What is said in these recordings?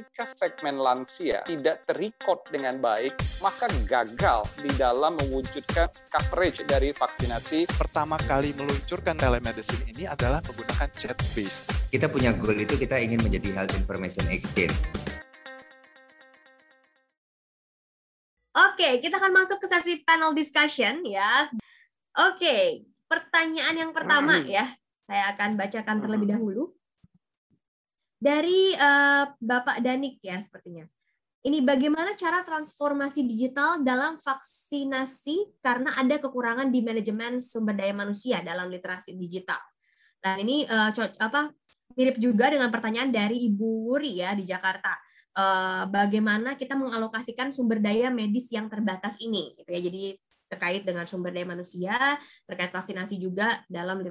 ketika segmen lansia tidak terrecord dengan baik, maka gagal di dalam mewujudkan coverage dari vaksinasi. Pertama kali meluncurkan telemedicine ini adalah menggunakan chat based. Kita punya goal itu kita ingin menjadi health information exchange. Oke, kita akan masuk ke sesi panel discussion ya. Oke, pertanyaan yang pertama ya. Saya akan bacakan terlebih dahulu dari uh, Bapak Danik ya sepertinya. Ini bagaimana cara transformasi digital dalam vaksinasi karena ada kekurangan di manajemen sumber daya manusia dalam literasi digital. Nah ini uh, apa mirip juga dengan pertanyaan dari Ibu Wuri ya di Jakarta. Uh, bagaimana kita mengalokasikan sumber daya medis yang terbatas ini, gitu ya. Jadi terkait dengan sumber daya manusia, terkait vaksinasi juga dalam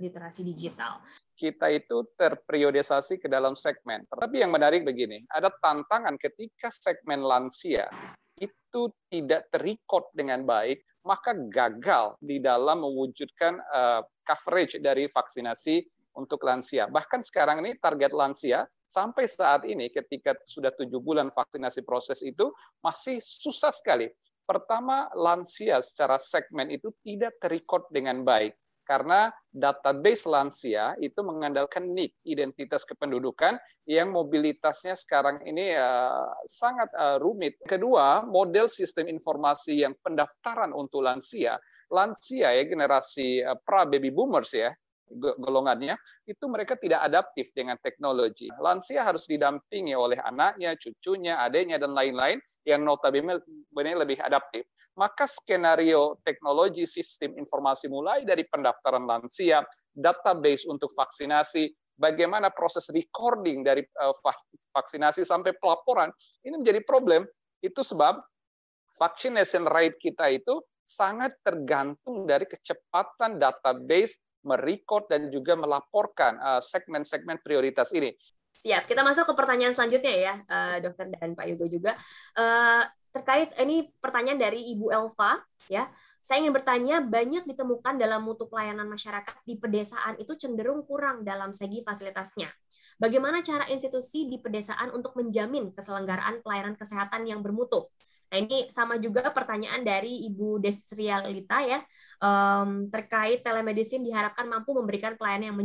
literasi digital kita itu terpriorisasi ke dalam segmen. Tapi yang menarik begini, ada tantangan ketika segmen lansia itu tidak terrecord dengan baik, maka gagal di dalam mewujudkan uh, coverage dari vaksinasi untuk lansia. Bahkan sekarang ini target lansia sampai saat ini ketika sudah tujuh bulan vaksinasi proses itu masih susah sekali. Pertama, lansia secara segmen itu tidak terrecord dengan baik karena database lansia itu mengandalkan NIK, identitas kependudukan, yang mobilitasnya sekarang ini uh, sangat uh, rumit. Kedua, model sistem informasi yang pendaftaran untuk lansia, lansia ya generasi uh, pra baby boomers ya, golongannya itu mereka tidak adaptif dengan teknologi. Lansia harus didampingi oleh anaknya, cucunya, adiknya dan lain-lain yang notabene lebih adaptif maka skenario teknologi sistem informasi mulai dari pendaftaran lansia, database untuk vaksinasi, bagaimana proses recording dari uh, vaksinasi sampai pelaporan, ini menjadi problem. Itu sebab vaccination rate kita itu sangat tergantung dari kecepatan database merecord dan juga melaporkan eh, segmen-segmen prioritas ini. Siap, kita masuk ke pertanyaan selanjutnya ya, uh, dokter dan Pak Yugo juga. Uh, terkait ini pertanyaan dari Ibu Elva ya. Saya ingin bertanya, banyak ditemukan dalam mutu pelayanan masyarakat di pedesaan itu cenderung kurang dalam segi fasilitasnya. Bagaimana cara institusi di pedesaan untuk menjamin keselenggaraan pelayanan kesehatan yang bermutu? Nah ini sama juga pertanyaan dari Ibu Destrialita ya, terkait telemedicine diharapkan mampu memberikan pelayanan yang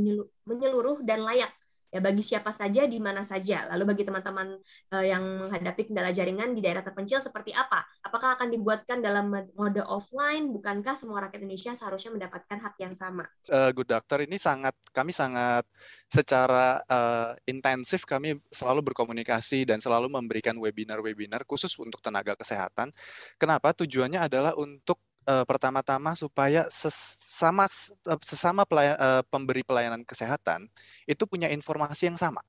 menyeluruh dan layak ya bagi siapa saja di mana saja. Lalu bagi teman-teman uh, yang menghadapi kendala jaringan di daerah terpencil seperti apa? Apakah akan dibuatkan dalam mode offline? Bukankah semua rakyat Indonesia seharusnya mendapatkan hak yang sama? Uh, Good Doctor ini sangat kami sangat secara uh, intensif kami selalu berkomunikasi dan selalu memberikan webinar-webinar khusus untuk tenaga kesehatan. Kenapa? Tujuannya adalah untuk uh, pertama-tama supaya sesama sesama pelayan, uh, pemberi pelayanan kesehatan itu punya informasi yang sama.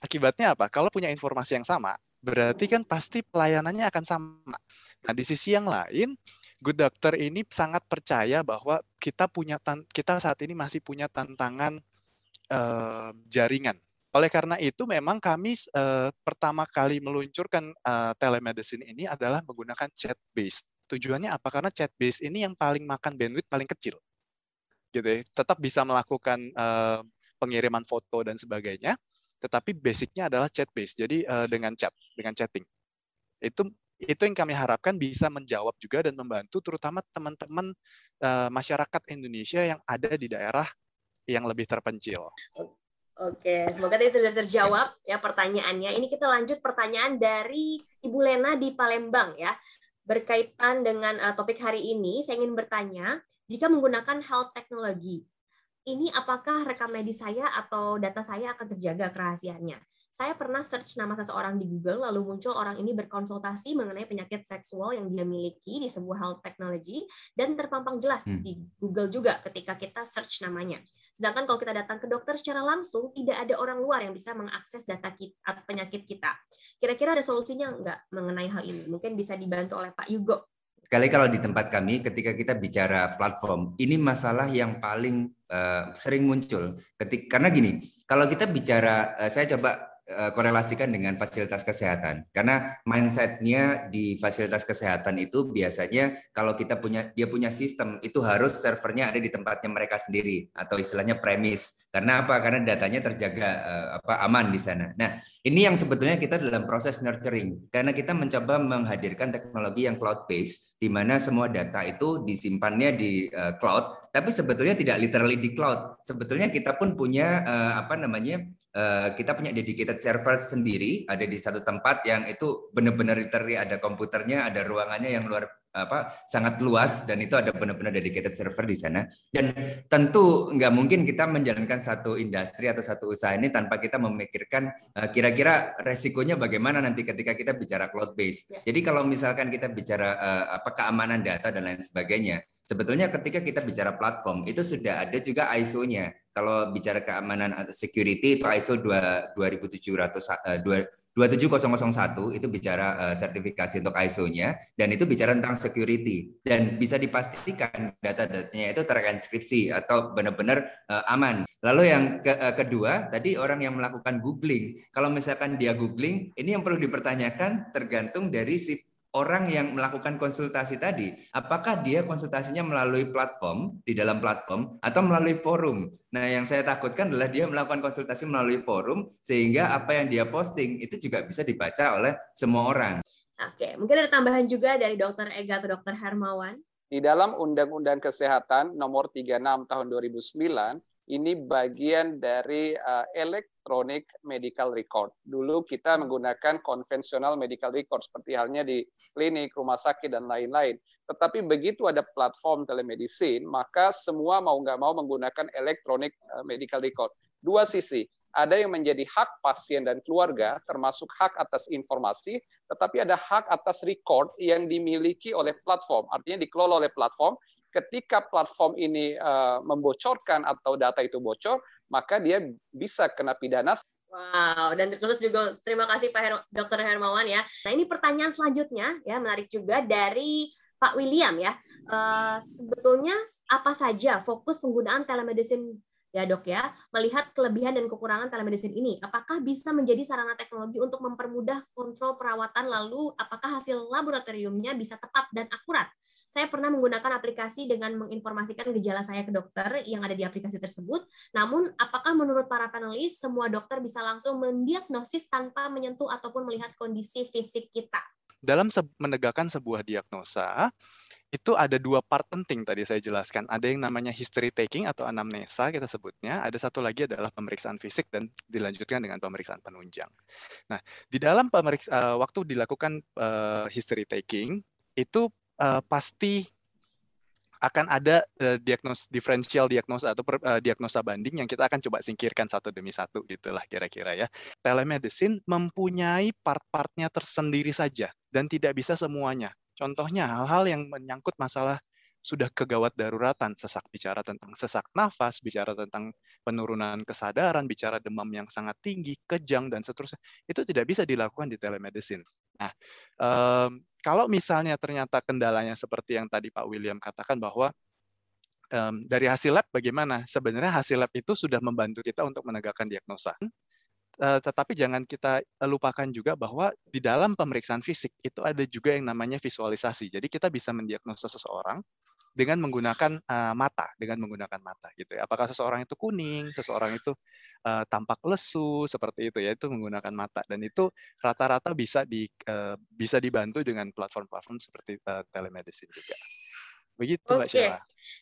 Akibatnya apa? Kalau punya informasi yang sama, berarti kan pasti pelayanannya akan sama. Nah, di sisi yang lain, Good Doctor ini sangat percaya bahwa kita punya kita saat ini masih punya tantangan uh, jaringan. Oleh karena itu, memang kami uh, pertama kali meluncurkan uh, telemedicine ini adalah menggunakan chat based Tujuannya apa? Karena chat base ini yang paling makan bandwidth paling kecil. Gitu ya. Tetap bisa melakukan uh, pengiriman foto dan sebagainya, tetapi basicnya adalah chat base. Jadi uh, dengan chat, dengan chatting. Itu itu yang kami harapkan bisa menjawab juga dan membantu terutama teman-teman uh, masyarakat Indonesia yang ada di daerah yang lebih terpencil. Oke, semoga tadi sudah terjawab ya pertanyaannya. Ini kita lanjut pertanyaan dari Ibu Lena di Palembang ya berkaitan dengan uh, topik hari ini, saya ingin bertanya, jika menggunakan health technology, ini apakah rekam medis saya atau data saya akan terjaga kerahasiaannya? Saya pernah search nama seseorang di Google, lalu muncul orang ini berkonsultasi mengenai penyakit seksual yang dia miliki di sebuah health technology, dan terpampang jelas hmm. di Google juga ketika kita search namanya. Sedangkan kalau kita datang ke dokter secara langsung, tidak ada orang luar yang bisa mengakses data kita, penyakit kita. Kira-kira ada solusinya nggak mengenai hal ini? Mungkin bisa dibantu oleh Pak Yugo. Sekali kalau di tempat kami, ketika kita bicara platform, ini masalah yang paling uh, sering muncul. Ketik, karena gini, kalau kita bicara, uh, saya coba korelasikan dengan fasilitas kesehatan. Karena mindsetnya di fasilitas kesehatan itu biasanya kalau kita punya dia punya sistem itu harus servernya ada di tempatnya mereka sendiri atau istilahnya premis Karena apa? Karena datanya terjaga uh, apa aman di sana. Nah, ini yang sebetulnya kita dalam proses nurturing karena kita mencoba menghadirkan teknologi yang cloud based di mana semua data itu disimpannya di uh, cloud, tapi sebetulnya tidak literally di cloud. Sebetulnya kita pun punya uh, apa namanya Uh, kita punya dedicated server sendiri ada di satu tempat yang itu benar-benar literally ada komputernya, ada ruangannya yang luar apa sangat luas dan itu ada benar-benar dedicated server di sana dan tentu nggak mungkin kita menjalankan satu industri atau satu usaha ini tanpa kita memikirkan uh, kira-kira resikonya bagaimana nanti ketika kita bicara cloud base. Ya. Jadi kalau misalkan kita bicara uh, apa keamanan data dan lain sebagainya, sebetulnya ketika kita bicara platform itu sudah ada juga ISO-nya. Kalau bicara keamanan atau security itu ISO 2, 2700 uh, 27001 itu bicara uh, sertifikasi untuk ISO-nya dan itu bicara tentang security dan bisa dipastikan data-datanya itu terinskripsi atau benar-benar uh, aman. Lalu yang ke, uh, kedua tadi orang yang melakukan googling. Kalau misalkan dia googling, ini yang perlu dipertanyakan tergantung dari si orang yang melakukan konsultasi tadi, apakah dia konsultasinya melalui platform di dalam platform atau melalui forum? Nah, yang saya takutkan adalah dia melakukan konsultasi melalui forum sehingga apa yang dia posting itu juga bisa dibaca oleh semua orang. Oke, mungkin ada tambahan juga dari Dokter Ega atau Dokter Hermawan. Di dalam Undang-Undang Kesehatan Nomor 36 Tahun 2009 ini bagian dari uh, electronic medical record. Dulu kita menggunakan konvensional medical record seperti halnya di klinik, rumah sakit dan lain-lain. Tetapi begitu ada platform telemedicine, maka semua mau nggak mau menggunakan electronic uh, medical record. Dua sisi, ada yang menjadi hak pasien dan keluarga, termasuk hak atas informasi, tetapi ada hak atas record yang dimiliki oleh platform, artinya dikelola oleh platform ketika platform ini uh, membocorkan atau data itu bocor, maka dia bisa kena pidana. Wow, dan terkhusus juga terima kasih Pak Her Dr. Hermawan ya. Nah ini pertanyaan selanjutnya ya menarik juga dari Pak William ya. Uh, sebetulnya apa saja fokus penggunaan telemedicine ya dok ya, melihat kelebihan dan kekurangan telemedicine ini, apakah bisa menjadi sarana teknologi untuk mempermudah kontrol perawatan, lalu apakah hasil laboratoriumnya bisa tepat dan akurat? Saya pernah menggunakan aplikasi dengan menginformasikan gejala saya ke dokter yang ada di aplikasi tersebut. Namun, apakah menurut para panelis semua dokter bisa langsung mendiagnosis tanpa menyentuh ataupun melihat kondisi fisik kita? Dalam menegakkan sebuah diagnosa, itu ada dua part penting tadi saya jelaskan. Ada yang namanya history taking atau anamnesa kita sebutnya. Ada satu lagi adalah pemeriksaan fisik dan dilanjutkan dengan pemeriksaan penunjang. Nah, di dalam pemeriksa uh, waktu dilakukan uh, history taking itu uh, pasti akan ada uh, diagnos diferensial diagnosa atau per, uh, diagnosa banding yang kita akan coba singkirkan satu demi satu gitulah kira-kira ya. Telemedicine mempunyai part-partnya tersendiri saja dan tidak bisa semuanya. Contohnya hal-hal yang menyangkut masalah sudah kegawat daruratan, sesak bicara tentang sesak nafas, bicara tentang penurunan kesadaran, bicara demam yang sangat tinggi, kejang dan seterusnya, itu tidak bisa dilakukan di telemedicine. Nah, um, kalau misalnya ternyata kendalanya seperti yang tadi Pak William katakan bahwa um, dari hasil lab bagaimana? Sebenarnya hasil lab itu sudah membantu kita untuk menegakkan diagnosa. Uh, tetapi jangan kita lupakan juga bahwa di dalam pemeriksaan fisik itu ada juga yang namanya visualisasi. Jadi kita bisa mendiagnosa seseorang dengan menggunakan uh, mata, dengan menggunakan mata gitu ya. Apakah seseorang itu kuning, seseorang itu uh, tampak lesu seperti itu ya, itu menggunakan mata dan itu rata-rata bisa di uh, bisa dibantu dengan platform-platform seperti uh, telemedicine juga. Begitu Mbak. Sheila.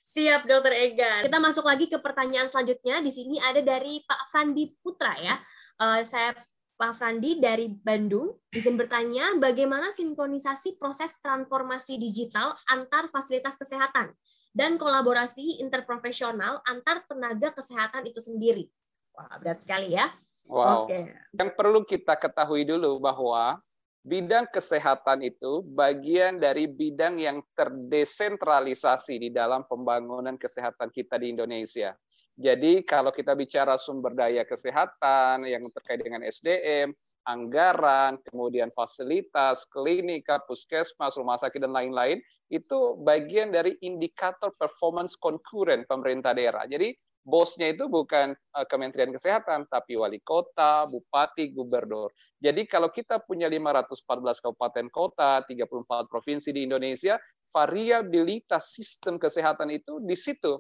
Siap Dokter Ega. Kita masuk lagi ke pertanyaan selanjutnya. Di sini ada dari Pak Frandi Putra ya. Uh, saya Pak Frandi dari Bandung izin bertanya bagaimana sinkronisasi proses transformasi digital antar fasilitas kesehatan dan kolaborasi interprofesional antar tenaga kesehatan itu sendiri. Wah, berat sekali ya. Wow. Oke. Yang perlu kita ketahui dulu bahwa bidang kesehatan itu bagian dari bidang yang terdesentralisasi di dalam pembangunan kesehatan kita di Indonesia. Jadi kalau kita bicara sumber daya kesehatan yang terkait dengan SDM, anggaran, kemudian fasilitas, klinik, puskesmas, rumah sakit, dan lain-lain, itu bagian dari indikator performance konkuren pemerintah daerah. Jadi bosnya itu bukan eh, Kementerian Kesehatan, tapi wali kota, bupati, gubernur. Jadi kalau kita punya 514 kabupaten kota, 34 provinsi di Indonesia, variabilitas sistem kesehatan itu di situ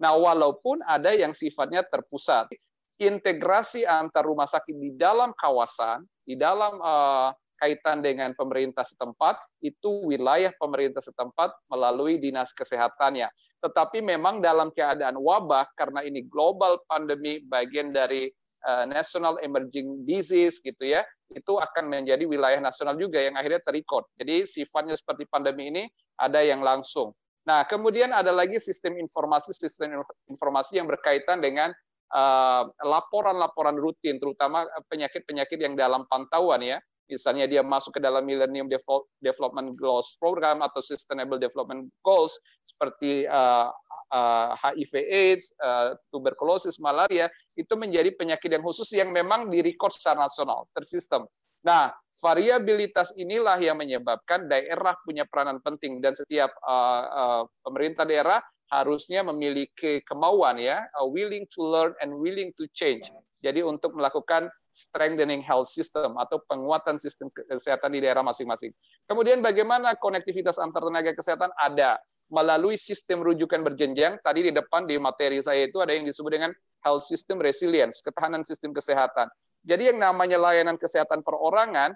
Nah, walaupun ada yang sifatnya terpusat, integrasi antar rumah sakit di dalam kawasan, di dalam uh, kaitan dengan pemerintah setempat, itu wilayah pemerintah setempat melalui dinas kesehatannya. Tetapi memang dalam keadaan wabah, karena ini global pandemi, bagian dari uh, national emerging disease gitu ya, itu akan menjadi wilayah nasional juga yang akhirnya terikut. Jadi sifatnya seperti pandemi ini ada yang langsung. Nah, kemudian ada lagi sistem informasi, sistem informasi yang berkaitan dengan eh, laporan-laporan uh, rutin, terutama penyakit-penyakit yang dalam pantauan ya. Misalnya dia masuk ke dalam Millennium Development Goals Program atau Sustainable Development Goals seperti uh, uh, HIV/AIDS, uh, tuberkulosis, malaria, itu menjadi penyakit yang khusus yang memang direcord secara nasional, tersistem. Nah, variabilitas inilah yang menyebabkan daerah punya peranan penting dan setiap uh, uh, pemerintah daerah harusnya memiliki kemauan ya, uh, willing to learn and willing to change. Jadi untuk melakukan strengthening health system atau penguatan sistem kesehatan di daerah masing-masing. Kemudian bagaimana konektivitas antar tenaga kesehatan ada melalui sistem rujukan berjenjang. Tadi di depan di materi saya itu ada yang disebut dengan health system resilience, ketahanan sistem kesehatan. Jadi yang namanya layanan kesehatan perorangan,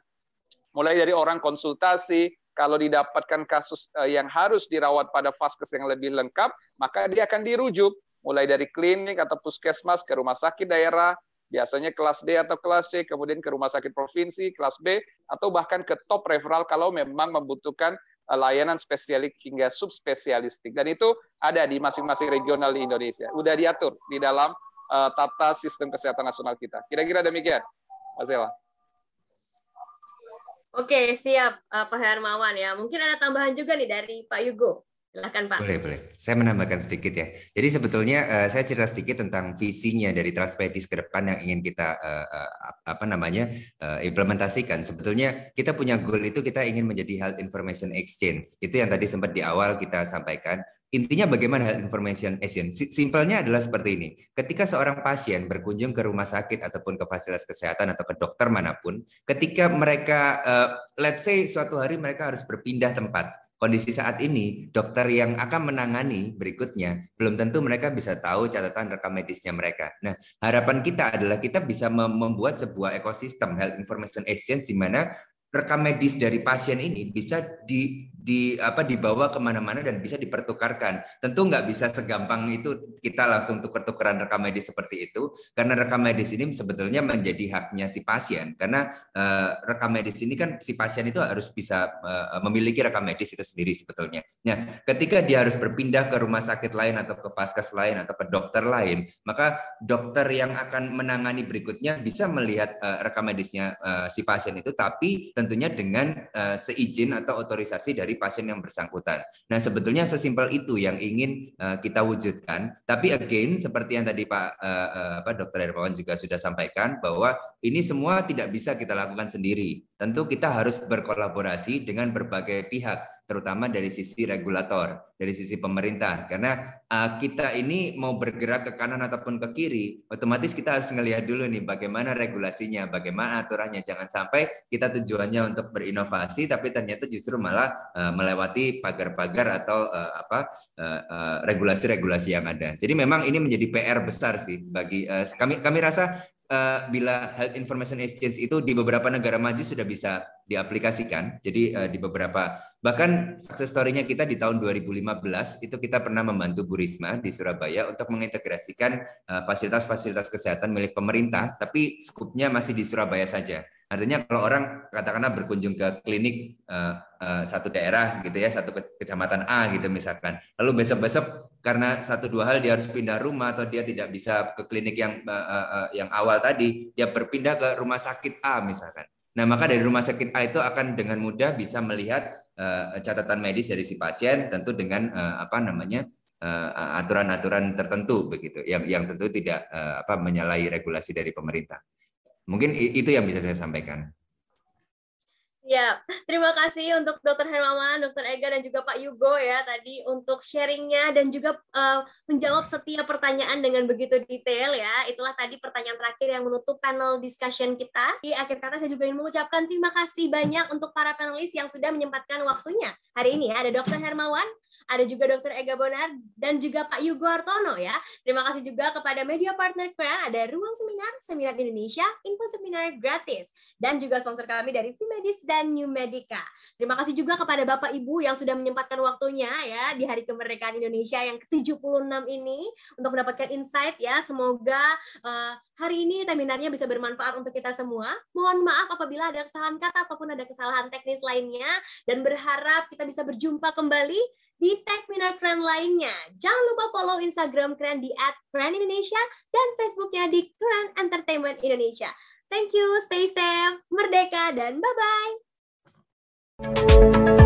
mulai dari orang konsultasi, kalau didapatkan kasus eh, yang harus dirawat pada vaskes yang lebih lengkap, maka dia akan dirujuk mulai dari klinik atau puskesmas ke rumah sakit daerah, biasanya kelas D atau kelas C, kemudian ke rumah sakit provinsi, kelas B, atau bahkan ke top referral kalau memang membutuhkan eh, layanan spesialik hingga subspesialistik. Dan itu ada di masing-masing regional di Indonesia. Udah diatur di dalam uh, tata sistem kesehatan nasional kita. Kira-kira demikian, Mas Ella. Oke, siap uh, Pak Hermawan ya. Mungkin ada tambahan juga nih dari Pak Yugo. Silakan Pak. Boleh, boleh. Saya menambahkan sedikit ya. Jadi sebetulnya uh, saya cerita sedikit tentang visinya dari Transpedis ke depan yang ingin kita uh, uh, apa namanya uh, implementasikan. Sebetulnya kita punya goal itu kita ingin menjadi health information exchange. Itu yang tadi sempat di awal kita sampaikan. Intinya bagaimana health information exchange? Simpelnya adalah seperti ini. Ketika seorang pasien berkunjung ke rumah sakit ataupun ke fasilitas kesehatan atau ke dokter mana pun, ketika mereka uh, let's say suatu hari mereka harus berpindah tempat kondisi saat ini, dokter yang akan menangani berikutnya belum tentu mereka bisa tahu catatan rekam medisnya mereka. Nah, harapan kita adalah kita bisa membuat sebuah ekosistem health information exchange di mana rekam medis dari pasien ini bisa di di apa dibawa ke mana-mana dan bisa dipertukarkan. Tentu nggak bisa segampang itu kita langsung tukar-tukaran rekam medis seperti itu karena rekam medis ini sebetulnya menjadi haknya si pasien karena uh, rekam medis ini kan si pasien itu harus bisa uh, memiliki rekam medis itu sendiri sebetulnya. Nah, ketika dia harus berpindah ke rumah sakit lain atau ke vaskes lain atau ke dokter lain, maka dokter yang akan menangani berikutnya bisa melihat uh, rekam medisnya uh, si pasien itu tapi tentunya dengan uh, seizin atau otorisasi dari pasien yang bersangkutan. Nah, sebetulnya sesimpel itu yang ingin uh, kita wujudkan. Tapi again, seperti yang tadi Pak uh, uh, Dr. Juga sudah sampaikan bahwa ini semua tidak bisa kita lakukan sendiri. Tentu kita harus berkolaborasi dengan berbagai pihak terutama dari sisi regulator, dari sisi pemerintah. Karena uh, kita ini mau bergerak ke kanan ataupun ke kiri, otomatis kita harus ngelihat dulu nih bagaimana regulasinya, bagaimana aturannya. Jangan sampai kita tujuannya untuk berinovasi, tapi ternyata justru malah uh, melewati pagar-pagar atau uh, apa regulasi-regulasi uh, uh, yang ada. Jadi memang ini menjadi PR besar sih bagi uh, kami. Kami rasa uh, bila health information exchange itu di beberapa negara maju sudah bisa diaplikasikan. Jadi uh, di beberapa bahkan success story-nya kita di tahun 2015 itu kita pernah membantu Bu Risma di Surabaya untuk mengintegrasikan eh, fasilitas-fasilitas uh, kesehatan milik pemerintah, tapi skupnya masih di Surabaya saja. Artinya kalau orang katakanlah berkunjung ke klinik uh, uh, satu daerah gitu ya, satu kecamatan A gitu misalkan. Lalu besok-besok karena satu dua hal dia harus pindah rumah atau dia tidak bisa ke klinik yang uh, uh, yang awal tadi, dia berpindah ke rumah sakit A misalkan. Nah, maka dari rumah sakit A itu akan dengan mudah bisa melihat uh, catatan medis dari si pasien tentu dengan uh, apa namanya aturan-aturan uh, tertentu begitu yang yang tentu tidak uh, apa menyalahi regulasi dari pemerintah. Mungkin itu yang bisa saya sampaikan. Ya, terima kasih untuk Dr. Hermawan, Dr. Ega, dan juga Pak Yugo ya tadi untuk sharingnya dan juga uh, menjawab setiap pertanyaan dengan begitu detail ya. Itulah tadi pertanyaan terakhir yang menutup panel discussion kita. Di akhir kata saya juga ingin mengucapkan terima kasih banyak untuk para panelis yang sudah menyempatkan waktunya. Hari ini ya, ada Dr. Hermawan, ada juga Dr. Ega Bonar, dan juga Pak Yugo Artono ya. Terima kasih juga kepada media partner Kran, ada Ruang Seminar, Seminar Indonesia, Info Seminar gratis, dan juga sponsor kami dari Vimedis dan dan New Medica. Terima kasih juga kepada Bapak Ibu yang sudah menyempatkan waktunya ya di Hari Kemerdekaan Indonesia yang ke-76 ini untuk mendapatkan insight ya. Semoga uh, hari ini seminarnya bisa bermanfaat untuk kita semua. Mohon maaf apabila ada kesalahan kata ataupun ada kesalahan teknis lainnya dan berharap kita bisa berjumpa kembali di Tech Keren lainnya. Jangan lupa follow Instagram Keren di @keren_indonesia dan Facebooknya di Keren Entertainment Indonesia. Thank you, stay safe, merdeka, dan bye-bye. you